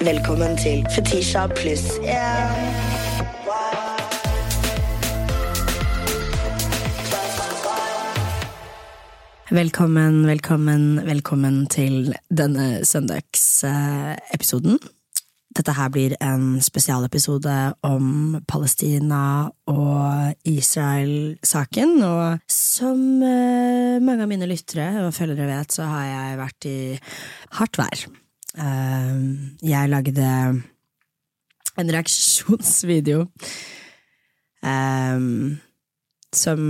Velkommen til Fetisha pluss én. Velkommen, velkommen, velkommen til denne søndagsepisoden. Dette her blir en spesialepisode om Palestina og Israel-saken. Og som eh, mange av mine lyttere og følgere vet, så har jeg vært i hardt vær. Eh, jeg lagde en reaksjonsvideo eh, som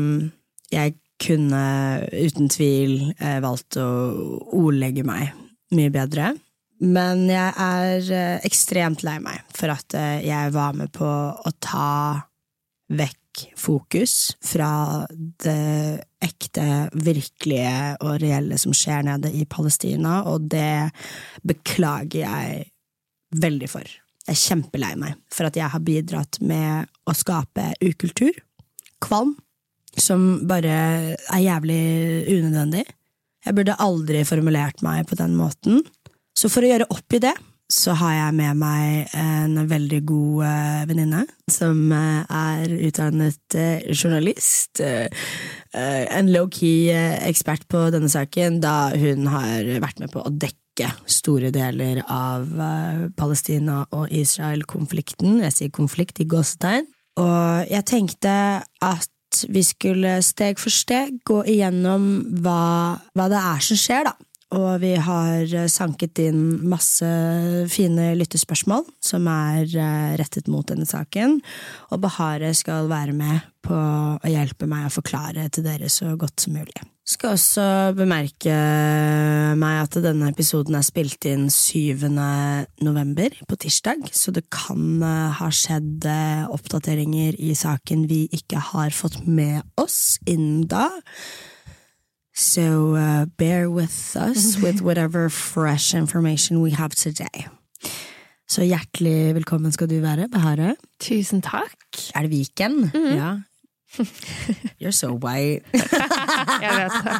jeg kunne uten tvil eh, valgt å ordlegge meg mye bedre. Men jeg er ekstremt lei meg for at jeg var med på å ta vekk fokus fra det ekte, virkelige og reelle som skjer nede i Palestina, og det beklager jeg veldig for. Jeg er kjempelei meg for at jeg har bidratt med å skape ukultur, kvalm, som bare er jævlig unødvendig. Jeg burde aldri formulert meg på den måten. Så for å gjøre opp i det, så har jeg med meg en veldig god uh, venninne som uh, er utdannet uh, journalist. En low-key ekspert på denne saken, da hun har vært med på å dekke store deler av Palestina og Israel-konflikten. Jeg sier konflikt i gåsetegn. Og jeg tenkte at vi skulle steg for steg gå igjennom hva, hva det er som skjer, da. Og vi har sanket inn masse fine lyttespørsmål som er rettet mot denne saken. Og Bahare skal være med på å hjelpe meg å forklare til dere så godt som mulig. Skal også bemerke meg at denne episoden er spilt inn 7. november, på tirsdag, så det kan ha skjedd oppdateringer i saken vi ikke har fått med oss innen da. So uh, bear with us with whatever fresh information we have today. Så hjertelig velkommen skal du være, Behare. Tusen takk. Er det Viken? Ja. You're so white. Jeg vet det.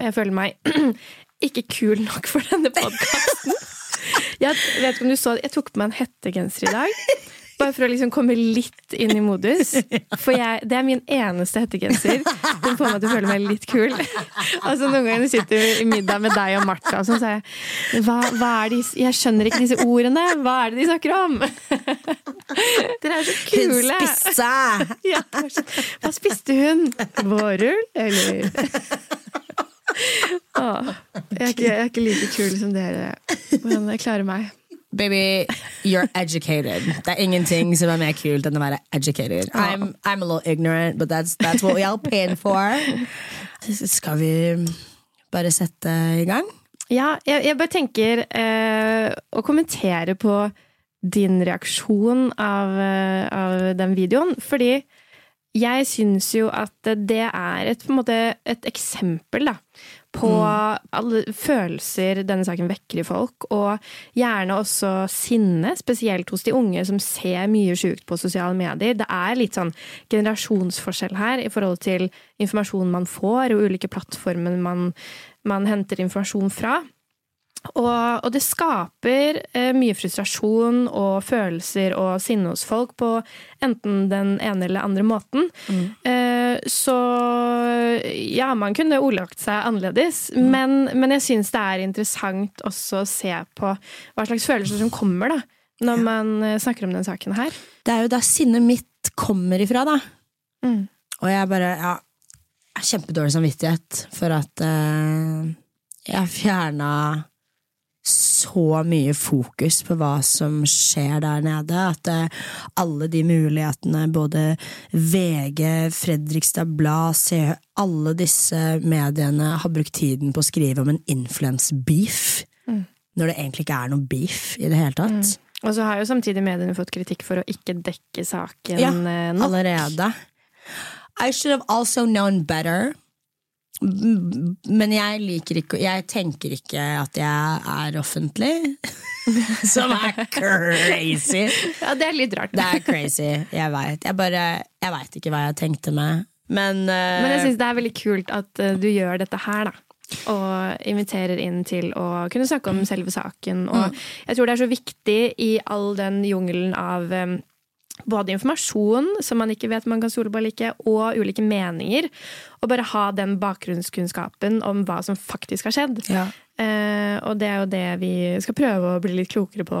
Jeg føler meg ikke kul nok for denne podkasten. Jeg vet ikke om du så det, jeg tok på meg en hettegenser i dag. Bare for å liksom komme litt inn i modus. For jeg, det er min eneste hettegenser. Den får meg til å føle meg litt kul. Altså Noen ganger sitter vi i middag med deg og Martha, og så sier jeg hva, hva er de, Jeg skjønner ikke disse ordene. Hva er det de snakker om? Dere er så kule. Hun spiste! Ja, hva spiste hun? Vårrull, eller? Åh, jeg, er ikke, jeg er ikke like kul som dere, men jeg klarer meg. Baby, you're educated. Det er ingenting som er mer kult enn å være educated. I'm, I'm a little ignorant, but that's, that's what we all paying for. Skal vi bare sette i gang? Ja, jeg, jeg bare tenker eh, å kommentere på din reaksjon av, eh, av den videoen, fordi jeg syns jo at det er et, måte, et eksempel da, på mm. alle følelser denne saken vekker i folk, og gjerne også sinne, spesielt hos de unge som ser mye sjukt på sosiale medier. Det er litt sånn generasjonsforskjell her i forhold til informasjonen man får, og ulike plattformer man, man henter informasjon fra. Og, og, det skaper eh, mye frustrasjon og følelser og sinne hos folk på enten den ene eller andre måten. Mm. Eh, så ja, man kunne ordlagt seg annerledes, mm. men, men, jeg syns det er interessant også å se på hva slags følelser som kommer da, når ja. man eh, snakker om den saken her. Det er jo der sinnet mitt kommer ifra, da. Mm. Og jeg bare ja, jeg har kjempedårlig samvittighet for at eh, jeg fjerna så mye fokus på hva som skjer der nede, at uh, alle de mulighetene, både VG, Fredrikstad Blad, Se, alle disse mediene har brukt tiden på å skrive om en influence-beef, mm. når det egentlig ikke er noe beef i det hele tatt. Mm. Og så har jo samtidig mediene fått kritikk for å ikke dekke saken ja, eh, nok. Allerede. I should have also known better. Men jeg liker ikke Jeg tenker ikke at jeg er offentlig. Som er crazy. Ja, det er litt rart. Det er crazy. Jeg veit. Jeg bare Jeg veit ikke hva jeg tenkte med. Men, uh, Men jeg syns det er veldig kult at uh, du gjør dette her, da. og inviterer inn til å kunne snakke om selve saken. Og jeg tror det er så viktig i all den jungelen av um, både informasjon som man ikke vet man kan stole på eller ikke, og ulike meninger. Og bare ha den bakgrunnskunnskapen om hva som faktisk har skjedd. Ja. Eh, og det er jo det vi skal prøve å bli litt klokere på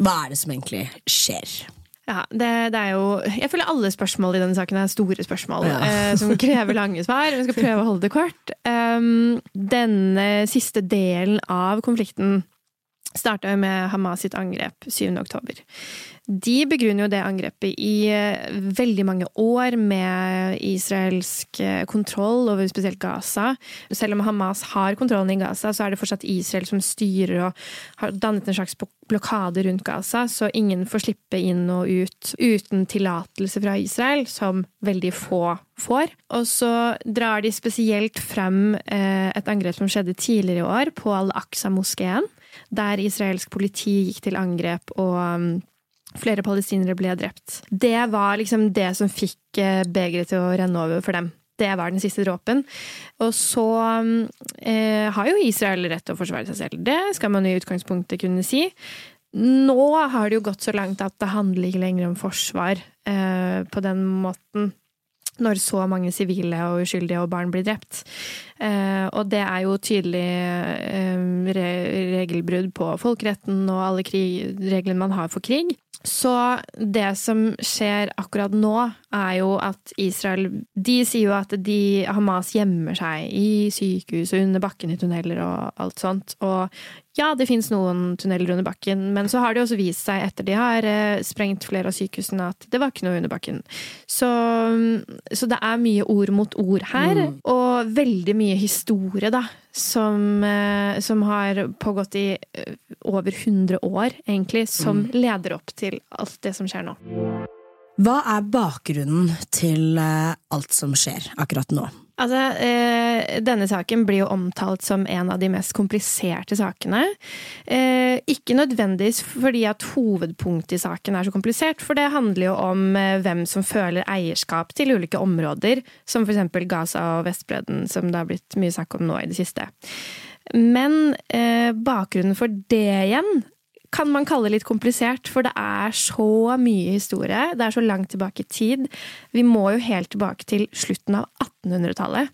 Hva er det som egentlig skjer? Ja, det, det er jo Jeg føler alle spørsmål i denne saken er store spørsmål Ja. eh, som krever lange svar. Vi skal prøve å holde det kort. Um, denne siste delen av konflikten starta med Hamas sitt angrep 7. oktober. De begrunner jo det angrepet i eh, veldig mange år med israelsk eh, kontroll over spesielt Gaza. Selv om Hamas har kontrollen i Gaza, så er det fortsatt Israel som styrer og har dannet en slags blokade rundt Gaza, så ingen får slippe inn og ut uten tillatelse fra Israel, som veldig få får. Og så drar de spesielt frem eh, et angrep som skjedde tidligere i år, på Al-Aqsa-moskeen, der israelsk politi gikk til angrep og um, flere palestinere ble drept. Det var liksom det som fikk eh, begeret til å renne over for dem. Det var den siste dråpen. Og så eh, har jo Israel rett til å forsvare seg selv. Det skal man i utgangspunktet kunne si. Nå har det jo gått så langt at det handler ikke lenger om forsvar eh, på den måten. Når så mange sivile og uskyldige og barn blir drept. Eh, og det er jo tydelig eh, re regelbrudd på folkeretten og alle reglene man har for krig. Så det som skjer akkurat nå, er jo at Israel De sier jo at de, Hamas gjemmer seg i sykehus og under bakken i tunneler og alt sånt. Og ja, det fins noen tunneler under bakken, men så har det også vist seg etter de har eh, sprengt flere av sykehusene, at det var ikke noe under bakken. Så, så det er mye ord mot ord her, og veldig mye historie, da. Som, eh, som har pågått i eh, over 100 år, egentlig, som leder opp til alt det som skjer nå. Hva er bakgrunnen til alt som skjer akkurat nå? Altså, eh, denne saken blir jo omtalt som en av de mest kompliserte sakene. Eh, ikke nødvendigvis fordi at hovedpunktet i saken er så komplisert, for det handler jo om eh, hvem som føler eierskap til ulike områder, som eksempel Gaza og Vestbredden, som det har blitt mye snakk om nå i det siste. Men eh, bakgrunnen for det igjen kan man kalle litt komplisert, for det er så mye historie. Det er så langt tilbake i tid. Vi må jo helt tilbake til slutten av 1800-tallet.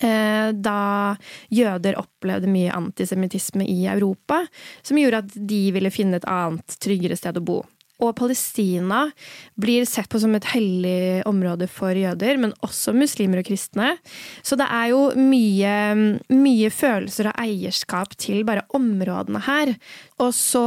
eh, Da jøder opplevde mye antisemittisme i Europa, som gjorde at de ville finne et annet, tryggere sted å bo. Og Palestina blir sett på som et hellig område for jøder, men også muslimer og kristne. Så det er jo mye, mye følelser av eierskap til bare områdene her. Og så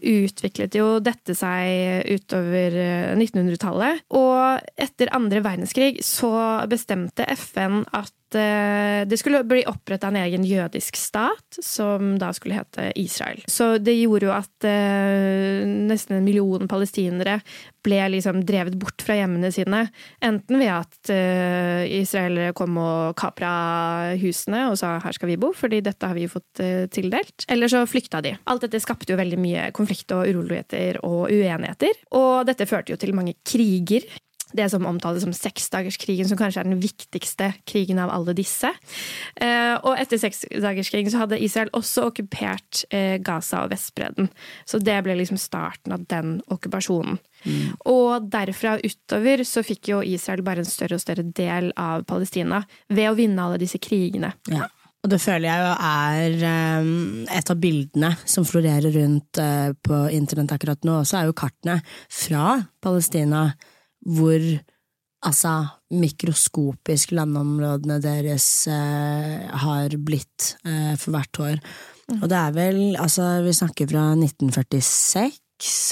utviklet jo dette seg utover eh, 1900-tallet. Og etter andre verdenskrig så bestemte FN at eh, det skulle bli oppretta en egen jødisk stat, som da skulle hete Israel. Så det gjorde jo at eh, nesten en million palestinere ble liksom drevet bort fra hjemmene sine. Enten ved at uh, israelere kom og kapra husene og sa 'her skal vi bo', fordi dette har vi jo fått eh, tildelt. Eller så flykta de. Alt dette skapte jo veldig mye konflikt og uroligheter og uenigheter. Og dette førte jo til mange kriger. Det som omtales som seksdagerskrigen, som kanskje er den viktigste krigen av alle disse. Eh, og etter seksdagerskrigen så hadde Israel også okkupert eh, Gaza og Vestbredden. Så det ble liksom starten av den okkupasjonen. Og derfra utover så fikk jo Israel bare en større og større del av Palestina ved å vinne alle disse krigene. Ja. Og det føler jeg jo er eh, et av bildene som florerer rundt eh, på internett akkurat nå, også er jo kartene fra Palestina, hvor altså mikroskopisk landområdene deres eh, har blitt eh, for hvert år. Og det er vel, altså vi snakker fra 1946,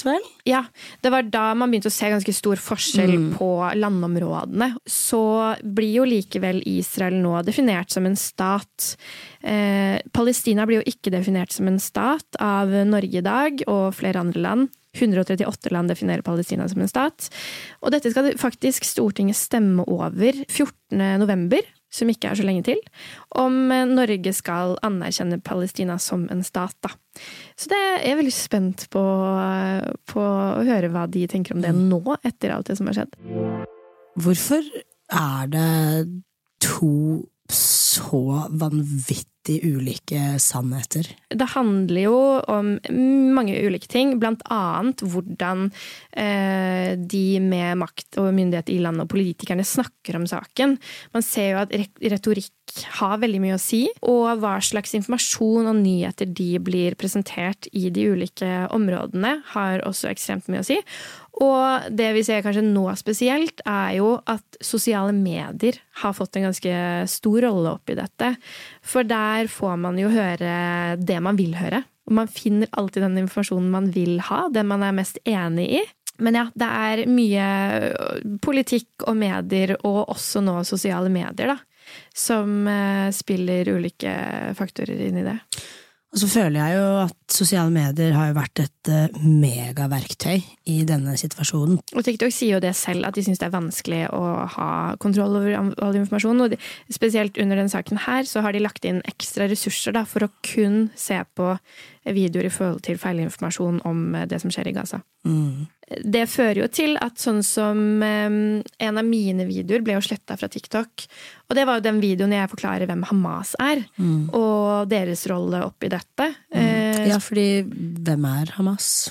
vel? Ja, det var da man begynte å se ganske stor forskjell på landområdene. Så blir jo likevel Israel nå definert som en stat. Eh, Palestina blir jo ikke definert som en stat av Norge i dag og flere andre land. 138 land definerer Palestina som en stat. Og dette skal faktisk Stortinget stemme over 14. november, som ikke er så lenge til, om Norge skal anerkjenne Palestina som en stat. Da. Så det er jeg veldig spent på, på å høre hva de tenker om det nå, etter alt det som har skjedd. Hvorfor er det to så vanvittig ulike sannheter? Det handler jo om mange ulike ting, blant annet hvordan eh, de med makt og myndighet i landet og politikerne snakker om saken. Man ser jo at retorikk har veldig mye å si, og hva slags informasjon og nyheter de blir presentert i de ulike områdene, har også ekstremt mye å si. Og det vi ser kanskje nå spesielt, er jo at sosiale medier har fått en ganske stor rolle oppi dette. For der får man jo høre det man vil høre. Og man finner alltid den informasjonen man vil ha, den man er mest enig i. Men ja, det er mye politikk og medier, og også nå sosiale medier, da, som eh, spiller ulike faktorer inn i det. Og så føler jeg jo at sosiale medier har jo vært et eh, megaverktøy i denne situasjonen. Og TikTok sier jo det selv, at de syns det er vanskelig å ha kontroll over all informasjon. Og de, spesielt under denne saken her, så har de lagt inn ekstra ressurser da, for å kun se på videoer i forhold til feilinformasjon om eh, det som skjer i Gaza. Det fører jo til at sånn som eh, en av mine videoer ble jo sletta fra TikTok. Og det var jo den videoen jeg forklarer hvem Hamas er, og deres rolle oppi dette. Eh, Ja, fordi hvem er Hamas?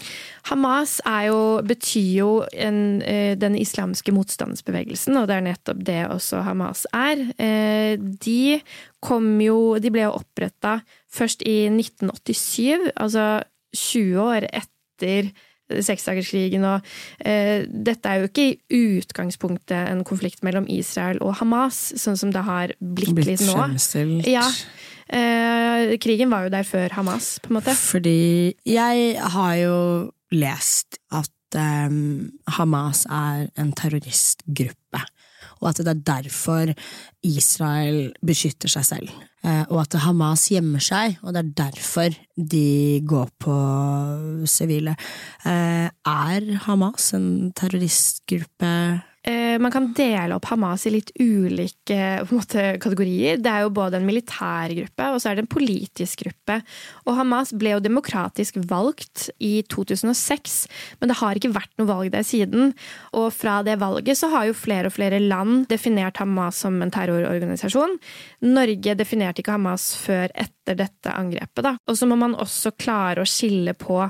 Hamas er jo, betyr jo en, eh, den islamske motstandsbevegelsen, og det er nettopp det også Hamas er. Eh, De kom jo De ble jo oppretta først i 1987, altså 20 år etter seksdagerskrigen, og eh, dette er jo ikke i utgangspunktet en konflikt mellom Israel og Hamas, sånn som det har blitt, Blitt litt nå. fremstilt. Ja. Eh, krigen var jo der før Hamas, på en måte. Fordi jeg har jo lest at eh, Hamas er en terroristgruppe. Og at det er derfor Israel beskytter seg selv. Eh, og at Hamas gjemmer seg, og det er derfor de går på sivile. Eh, er Hamas en terroristgruppe? Eh, Man kan dele opp Hamas i litt ulike måte, kategorier. Det er jo både en militær gruppe og så er det en politisk gruppe. Og Hamas ble jo demokratisk valgt i 2006, men det har ikke vært noe valg der siden. Og fra det valget så har jo flere og flere land definert Hamas som en terrororganisasjon. Norge definerte ikke Hamas før etter dette angrepet. Da. Og så må man også klare å skille på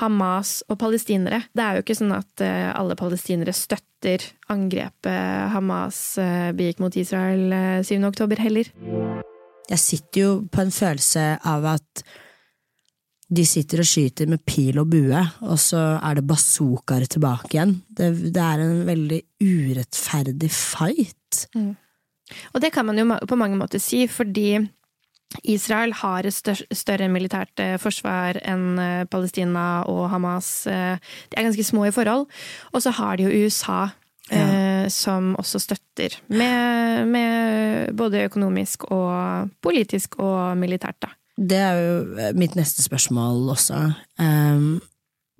Hamas og palestinere. Det er jo ikke sånn at eh, alle palestinere støtter angrepet Hamas eh, begikk mot Israel eh, 7. oktober heller. Jeg sitter jo på en følelse av at de sitter og skyter med pil og bue, og så er det bazookaer tilbake igjen. Det, det er en veldig urettferdig fight. Og det kan man jo på mange måter si, fordi Israel har et større militært eh, forsvar enn eh, Palestina og Hamas. Eh, de er ganske små i forhold. Og så har de jo USA, Ja. som også støtter. Med, med både økonomisk og politisk og militært, da. Det er jo mitt neste spørsmål også. Ehm,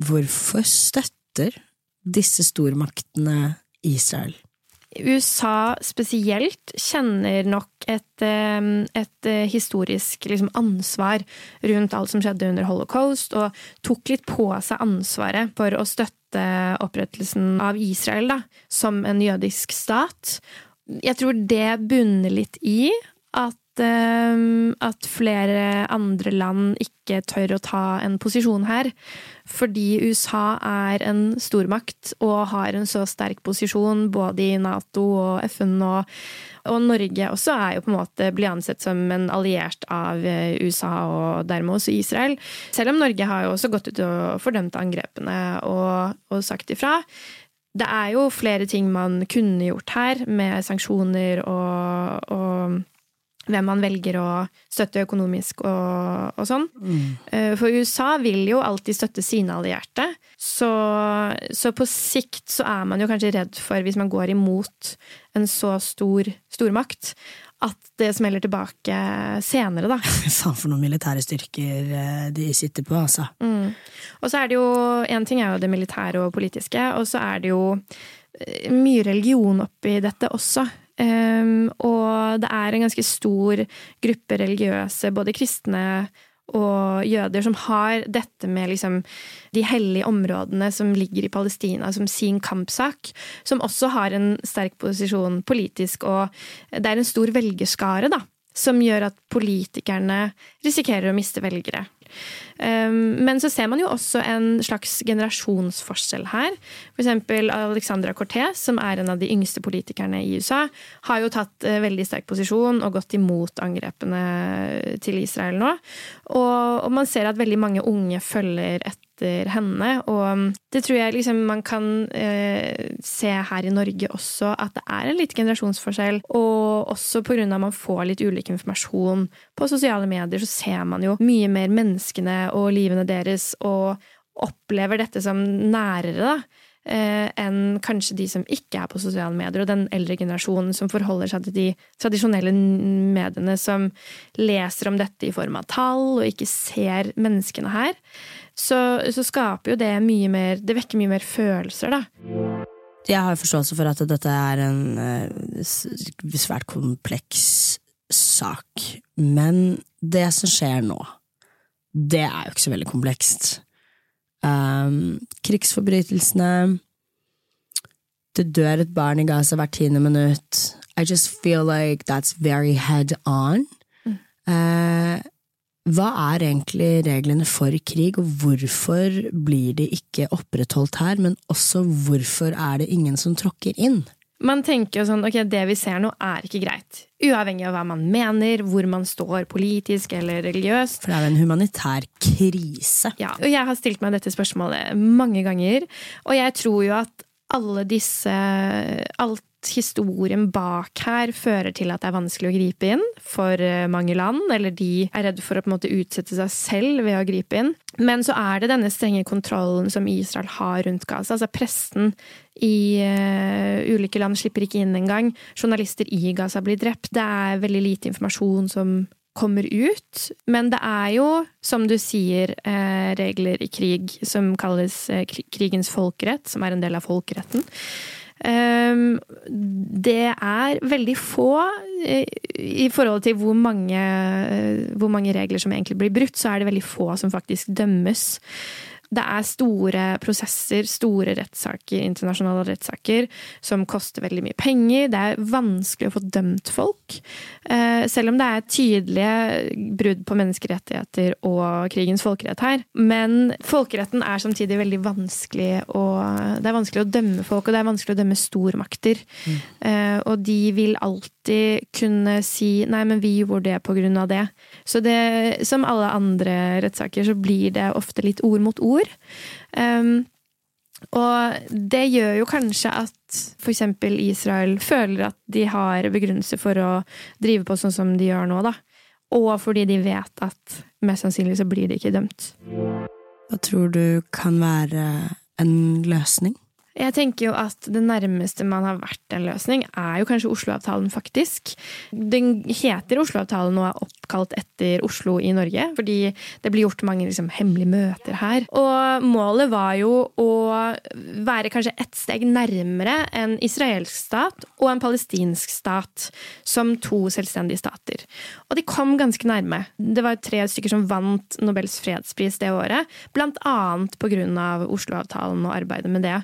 hvorfor støtter disse stormaktene Israel? USA spesielt kjenner nok et, et eh, historisk liksom, ansvar rundt alt som skjedde under holocaust, og tok litt på seg ansvaret for å støtte opprettelsen av Israel da, som en jødisk stat. Jeg tror det bunner litt i at at flere andre land ikke tør å ta en posisjon her. Fordi USA er en stormakt og har en så sterk posisjon både i Nato og FN. Og, og Norge også er jo på en måte blir ansett som en alliert av USA og dermed også Israel. Selv om Norge har jo også gått ut og fordømt angrepene og, og sagt ifra. Det er jo flere ting man kunne gjort her, med sanksjoner og, og hvem man velger å støtte økonomisk og, og sånn. Mm. For USA vil jo alltid støtte sine allierte. Så, så, på sikt så er man jo kanskje redd for, hvis man går imot en så stor stormakt, at det smeller tilbake senere, da. Faen for noen militære styrker eh, de sitter på, altså. Mm. Og så er det jo Én ting er jo det militære og politiske, og så er det jo eh, mye religion oppi dette også. Um, og det er en ganske stor gruppe religiøse, både kristne og jøder, som har dette med liksom de hellige områdene som ligger i Palestina som sin kampsak, som også har en sterk posisjon politisk, og det er en stor velgerskare, da, som gjør at politikerne risikerer å miste velgere. Ehm, men så ser man jo også en slags generasjonsforskjell her. Eksempel Alexandra Cortez, som er en av de yngste politikerne i USA, har jo tatt eh, veldig sterk posisjon og gått imot angrepene til Israel nå. Og, man ser at veldig mange unge følger etter henne. Og det tror jeg liksom man kan eh, se her i Norge også, at det er en litt generasjonsforskjell. Og også av at man får litt ulik informasjon på sosiale medier, så ser man jo mye mer menneskene og livene deres, og opplever dette som nærere. Eh, enn kanskje de som ikke er på sosiale medier, og den eldre generasjonen som forholder seg til de tradisjonelle mediene, som leser om dette i form av tall, og ikke ser menneskene her så, så, skaper jo det mye mer Det vekker mye mer følelser, da. Jeg har forståelse for at dette er en uh, svært kompleks sak, men det som skjer nå, det er jo ikke så veldig komplekst. Um, krigsforbrytelsene Det dør et barn i Gaza hvert tiende minutt. I just feel like that's very head on. Mm. Uh, hva er egentlig reglene for krig, og hvorfor blir de ikke opprettholdt her, men også hvorfor er det ingen som tråkker inn? Man tenker jo sånn, ok, det vi ser nå er ikke greit. Uavhengig av hva man mener, hvor man står politisk eller religiøst. For det er jo en humanitær krise. Ja, og jeg har stilt meg dette spørsmålet mange ganger, og jeg tror jo at alle disse Alt historien bak her fører til at det er vanskelig å gripe inn for eh, mange land, eller de er redd for å på en måte utsette seg selv ved å gripe inn. Men så er det denne strenge kontrollen som Israel har rundt Gaza. Altså presten i uh, ulike land slipper ikke inn engang. Journalister i Gaza blir drept. Det er veldig lite informasjon som kommer ut. Men det er jo, som du sier, eh, regler i krig som kalles eh, krigens folkerett, som er en del av folkeretten. Ehm, det er veldig få eh, i forhold til hvor mange, eh, hvor mange regler som egentlig blir brutt, så er det veldig få som faktisk dømmes. Det er store prosesser, store rettssaker, internasjonale rettssaker, som koster veldig mye penger. Det er vanskelig å få dømt folk. Eh, selv om det er tydelige brudd på menneskerettigheter og krigens folkerett her. Men folkeretten er samtidig veldig vanskelig å Det er vanskelig å dømme folk, og det er vanskelig å dømme stormakter. Mm. Og de vil alltid kunne si 'nei, men vi gjorde det på grunn av det'. Så det, som alle andre rettssaker, så blir det ofte litt ord mot ord. Um, og det gjør jo kanskje at f.eks. Israel føler at de har begrunnelse for å drive på sånn som de gjør nå, da. Og fordi de vet at mest sannsynlig så blir de ikke dømt. Hva tror du kan være en løsning? Jeg tenker jo at det nærmeste man har vært en løsning, er jo kanskje Oslo-avtalen, faktisk. Den heter Oslo-avtalen og er oppkalt etter Oslo i Norge, fordi det blir gjort mange liksom, hemmelige møter her. Og målet var jo å være kanskje ett steg nærmere en israelsk stat og en palestinsk stat som to selvstendige stater. Og de kom ganske nærme. Det var tre stykker som vant Nobels fredspris det året, blant annet på av Oslo-avtalen og arbeidet med det.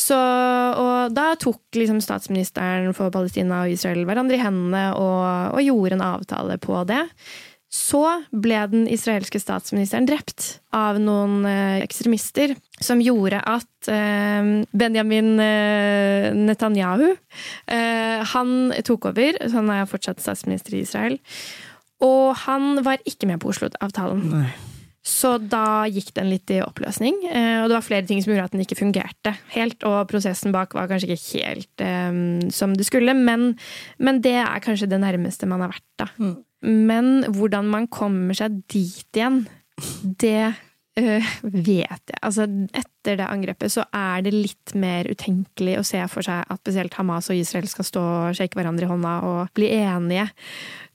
Så, og da tok liksom statsministeren for Palestina og Israel hverandre i hendene og, og, gjorde en avtale på det. Så ble den israelske statsministeren drept av noen eh, ekstremister, som gjorde at eh, Benjamin eh, Netanyahu Han tok over, så han er fortsatt statsminister i Israel. Og han var ikke med på Oslo-avtalen. Så da gikk den litt i oppløsning, eh, og det var flere ting som gjorde at den ikke fungerte helt. Og prosessen bak var kanskje ikke helt um, som det skulle, men, men, det er kanskje det nærmeste man har vært, da. Mm. Men hvordan man kommer seg dit igjen, det Uh, vet jeg. Altså, etter det angrepet så er det litt mer utenkelig å se for seg at spesielt Hamas og Israel skal stå og shake hverandre i hånda og bli enige.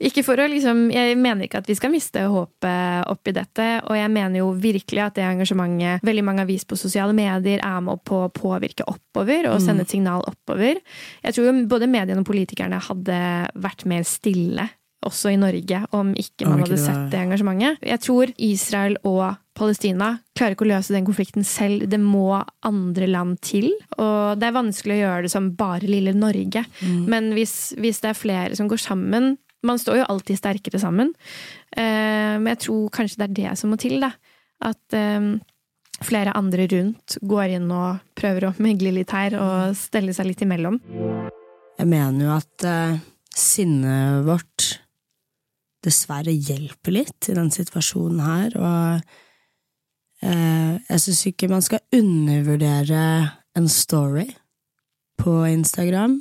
Ikke for å liksom Jeg mener ikke at vi skal miste håpet oppi dette, og jeg mener jo virkelig at det engasjementet veldig mange har vist på sosiale medier, er med på å påvirke oppover og sende et signal oppover. Jeg tror jo både mediene og politikerne hadde vært mer stille også i Norge, om ikke man hadde sett det engasjementet. Jeg tror Israel og Palestina klarer ikke å løse den konflikten selv. Det må andre land til. Og det er vanskelig å gjøre det som bare lille Norge. Mm. Men hvis, hvis, det er flere som går sammen Man står jo alltid sterkere sammen. Eh, men jeg tror kanskje det er det som må til. da. At eh, flere andre rundt går inn og prøver å megle litt her og stelle seg litt imellom. Jeg mener jo at uh, sinnet vårt dessverre hjelper litt i den situasjonen her, og eh, jeg syns ikke man skal undervurdere en story på Instagram.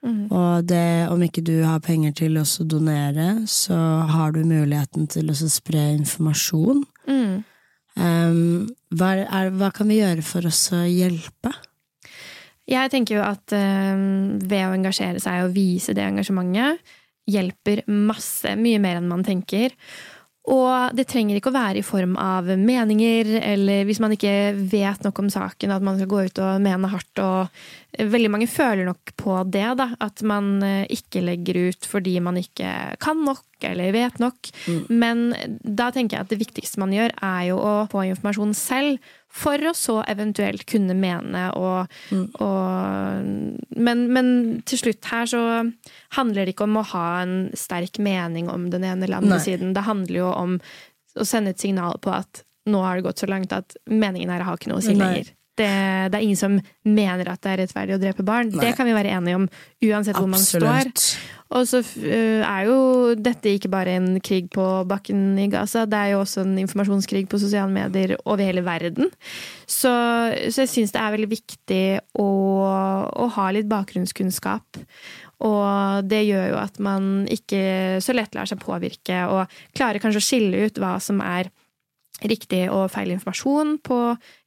Mm. Og det, om ikke du har penger til å donere, så har du muligheten til å spre informasjon. Mm. Um, hva, er, hva, kan vi gjøre for oss å hjelpe? Jeg tenker jo at um, ved å engasjere seg og vise det engasjementet, hjelper masse, mye mer enn man tenker. Og det trenger ikke å være i form av meninger, eller hvis man ikke vet nok om saken, at man skal gå ut og mene hardt. Og veldig mange føler nok på det, da. At man eh, ikke legger ut fordi man ikke kan nok eller vet nok. Mm. Men da tenker jeg at det viktigste man gjør, er jo å få informasjon selv for å så eventuelt kunne mene og, mm. og men, men, til slutt her så handler det ikke om å ha en sterk mening om den ene eller andre Nei. siden. Det handler jo om å sende et signal på at nå har det gått så langt at meningen her har ikke noe å si lenger. Det, det, er ingen som mener at det er rettferdig å drepe barn. Nei. Det kan vi være enige om uansett hvor Absolutt. man står. Og så eh, er jo dette ikke bare en krig på bakken i Gaza, det er jo også en informasjonskrig på sosiale medier over hele verden. Så, så jeg syns det er veldig viktig å, å, ha litt bakgrunnskunnskap. Og det gjør jo at man ikke så lett lar seg påvirke, og klarer kanskje å skille ut hva som er riktig og feil informasjon på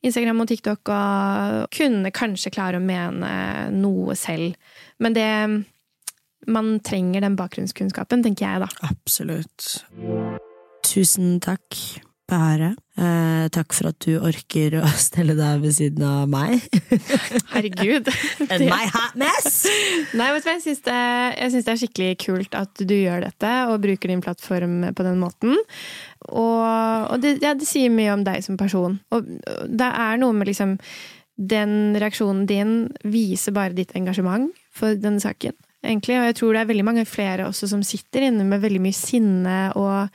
Instagram og TikTok, og kunne kanskje klare å mene noe selv. Men det man trenger den bakgrunnskunnskapen, tenker jeg, da. Absolutt. Tusen takk, Behere. Eh, takk for at du orker å stelle deg ved siden av meg. Herregud. And my hot mess! Nei, vet du hva, jeg syns det, det, er skikkelig kult at du gjør dette og bruker din plattform på den måten. Og, og det, ja, det, sier mye om deg som person. Og det er noe med liksom Den reaksjonen din viser bare ditt engasjement for denne saken egentlig. Og jeg tror det er veldig mange flere også som sitter inne med veldig mye sinne og,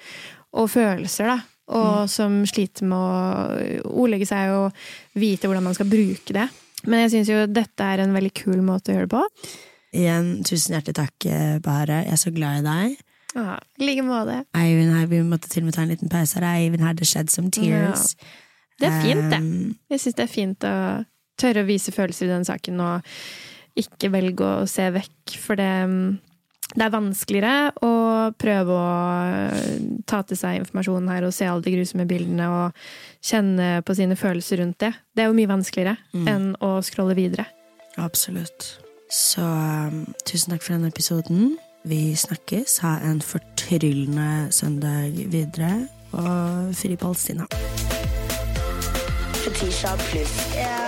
og følelser, da. Og mm. som sliter med å ordlegge seg og vite hvordan man skal bruke det. Men jeg syns jo dette er en veldig kul måte å gjøre det på. Igjen, tusen hjertelig takk, Bare. Jeg er så glad i deg. Ja, I like måte. Vi måtte til og med ta en liten pause her. Eivind hadde shed some tears. Ja. Det er fint, det. Um, jeg syns det er fint å tørre å vise følelser i den saken. og ikke velge å se vekk, for det, det er vanskeligere å prøve å ta til seg informasjonen her og se alle de grusomme bildene og kjenne på sine følelser rundt det. Det er jo mye vanskeligere mm. enn å scrolle videre. Absolutt. Så um, tusen takk for denne episoden. Vi snakkes. Ha en fortryllende søndag videre, og fri Palestina. Fetisha pluss.